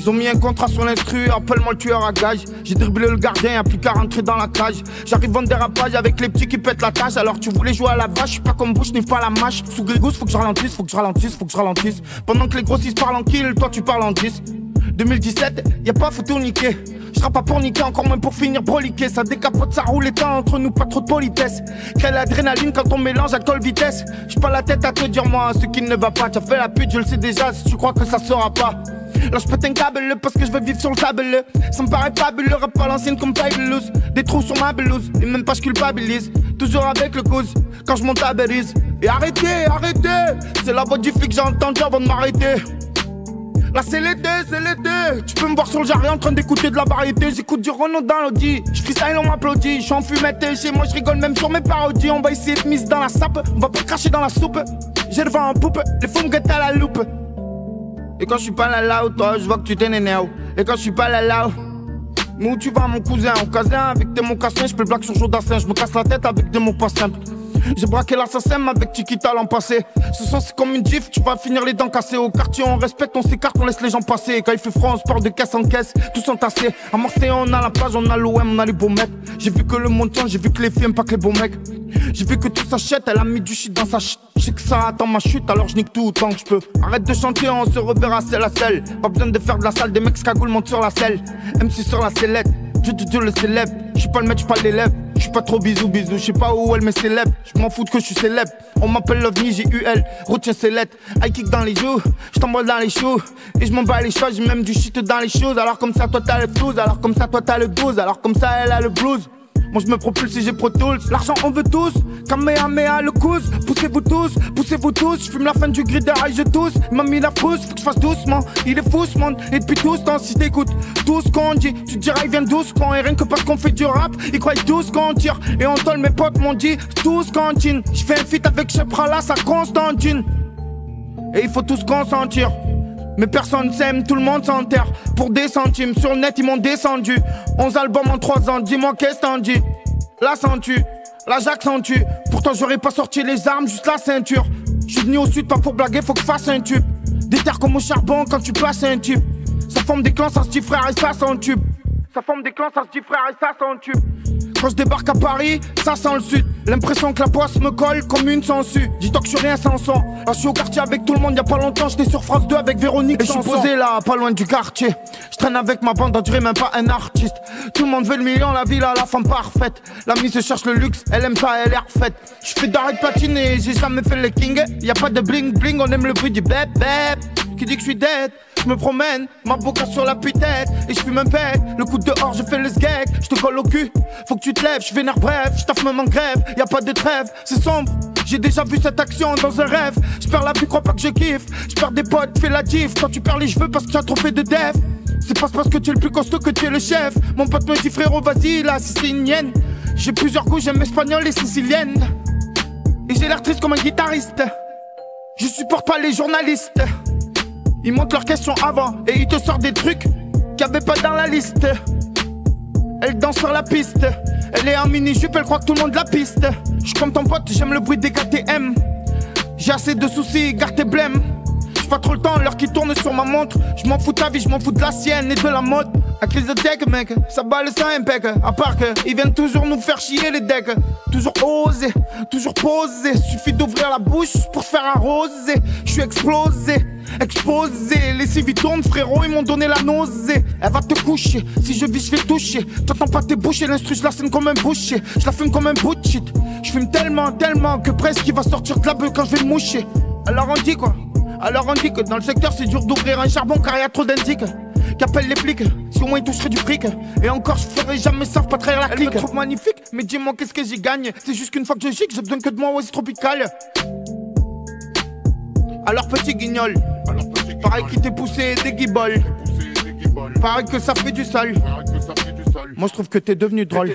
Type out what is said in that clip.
Ils ont mis un contrat sur l'instru, appelle-moi le tueur à gage. J'ai dribblé le gardien, y'a plus qu'à rentrer dans la cage. J'arrive en dérapage avec les petits qui pètent la tâche. Alors tu voulais jouer à la vache, je suis pas comme Bush, ni pas la mâche. Sous Grégousse, faut que je ralentisse, faut que je ralentisse, faut que je ralentisse. Pendant que les grossistes parlent en kill, toi tu parles en 10. 2017, y a pas photo niquer. Je pas pour niquer, encore moins pour finir broliquer. Ça décapote, ça roule les temps entre nous, pas trop de politesse. Quelle adrénaline quand on mélange à colle vitesse. J'suis pas la tête à te dire, moi, ce qui ne va pas. T'as fait la pute, je le sais déjà, si tu crois que ça sera pas. Je pète un câble parce que je veux vivre sur le sable. Ça me paraît fabuleux, rap à l'ancienne comme Fabulous Des trous sur ma blouse, et même pas je culpabilise. Toujours avec le cause, quand je Belize. Et arrêtez, arrêtez. C'est la voix du flic j'ai entendu avant de m'arrêter. Là c'est l'été, c'est l'été. Tu peux me voir sur le jardin en train d'écouter de la variété. J'écoute du Renault dans l'audi. Je freestyle on m'applaudit. Je suis en fumette chez moi je rigole même sur mes parodies. On va essayer de mise dans la sape. On va pas cracher dans la soupe. J'ai le vent en poupe Les fous me à la loupe et quand je suis pas là là, toi, je vois que tu t'énerves. Et quand je suis pas là là, où tu vas, mon cousin Au casin, avec tes mots cassés, je peux blague sur Jodassin. Je me casse la tête avec des mots pas simples. J'ai braqué l'assassin avec Chiquita l'an passé. Ce son c'est comme une gif, tu vas finir les dents cassées. Au quartier on respecte, on s'écarte, on laisse les gens passer. Quand il fait froid, on se porte de caisse en caisse, tous entassés. À Marseille on a la plage, on a l'OM, on a les beaux mecs. J'ai vu que le monde change, j'ai vu que les filles aiment pas que les beaux mecs. J'ai vu que tout s'achète, elle a mis du shit dans sa ch. J'ai que ça attend ma chute, alors je nique tout autant que je peux. Arrête de chanter, on se reverra c'est la selle. Pas besoin de faire de la salle, des mecs cagoule montent sur la selle. MC sur la sellette, je te le célèbre. Je suis pas le mec, je pas l'élève. Je suis pas trop bisou bisou, je sais pas où elle me célèbre. Je m'en fous que je suis célèbre. On m'appelle l'OVNI, j'ai UL. Retiens ses lettres, I kick dans les joues. Je t'envoie dans les choux. Et je m'en bats les choses, j'ai même du shit dans les choses. Alors comme ça, toi t'as le flouze. Alors comme ça, toi t'as le 12. Alors comme ça, elle a le blues. Moi je me propulse et j'ai Pro Tools. L'argent on veut tous. Kamehameha le cous. Poussez-vous tous, poussez-vous tous. Je fume la fin du grid de je tous. Il m'a mis la frousse, faut que je fasse doucement. Il est fou ce monde. Et depuis tout ce temps, si t'écoutes tout ce qu'on dit, tu diras il vient doucement. Et rien que parce qu'on fait du rap, ils croient tout ce qu'on tire. Et on tole mes potes m'ont dit tous cantine. Je fais un feat avec Cheprala, sa Constantine. Et il faut tous consentir. Mais personne s'aime, tout le monde s'enterre. Pour des centimes, sur le net ils m'ont descendu. 11 albums en 3 ans, dis-moi qu'est-ce t'en dis? La sens-tu La j'accentue Pourtant j'aurais pas sorti les armes, juste la ceinture. Je suis venu au sud pas pour blaguer, faut que je fasse un tube. Des terres comme au charbon quand tu places un tube. Ça forme des clans, ça se dit frère et ça un tube Ça forme des clans, ça se dit frère et ça un tube quand je débarque à Paris, ça sent le sud. L'impression que la poisse me colle comme une sangsue. Dis-toi que je suis rien sans sang. je suis au quartier avec tout le monde, y a pas longtemps, j'étais sur France 2 avec Véronique. Et je suis posé là, pas loin du quartier. Je traîne avec ma bande, on dirait même pas un artiste. Tout le monde veut le million, la ville à la femme parfaite. La mise se cherche le luxe, elle aime ça, elle est refaite. Je fais d'arrêt de platiner, j'ai jamais fait le king. Y a pas de bling bling, on aime le bruit du bep. Qui dit que je suis dead, je me promène, ma boca sur la putette et je fume un pet. Le coup dehors, je fais le sgeg, je te colle au cul. Faut que tu te lèves, je vénère bref, je taffe même en grève, y a pas de trêve, c'est sombre. J'ai déjà vu cette action dans un rêve. Je perds la vue, crois pas que je kiffe. Je perds des potes, fais la diff. Quand tu perds les cheveux parce que tu as trop fait de dev. C'est pas parce que tu es le plus costaud que tu es le chef. Mon pote me dit frérot, vas-y là, si c'est une hyène. J'ai plusieurs goûts, j'aime espagnol et sicilienne. Et j'ai l'air triste comme un guitariste. Je supporte pas les journalistes. Ils montent leurs questions avant et ils te sortent des trucs qu'il avait pas dans la liste. Elle danse sur la piste. Elle est en mini-jupe, elle croit que tout le monde la piste. Je comme ton pote, j'aime le bruit des KTM. J'ai assez de soucis, garde tes blêmes. Pas trop le temps, l'heure qui tourne sur ma montre. Je m'en fous de ta vie, je m'en fous de la sienne et de la mode. La crise de tech, mec, ça bat le sang impec. À part que, ils viennent toujours nous faire chier les decks. Toujours oser, toujours poser. Suffit d'ouvrir la bouche pour faire arroser. Je suis explosé. Exposé, les civis tournent, frérot, ils m'ont donné la nausée. Elle va te coucher, si je vis, je vais toucher. T'entends pas tes bouches, l'instru, je la scène comme un boucher. Je la fume comme un bout de shit. Je fume tellement, tellement que presque il va sortir de la beuh quand je vais moucher. Alors on dit quoi? Alors on dit que dans le secteur c'est dur d'ouvrir un charbon car y a trop d'indiques. Qu'appelle les flics, si au moins ils toucheraient du fric. Et encore, je ferai jamais ça, pas trahir la clique. Elle me trouve magnifique, mais dis-moi qu'est-ce que j'y gagne? C'est juste qu'une fois que je gigue, j'ai besoin que de moi oasis tropical. Alors petit guignol, pareil qui t'est poussé des guiboles. Pareil que ça fait du sale. Moi je trouve que t'es devenu drôle.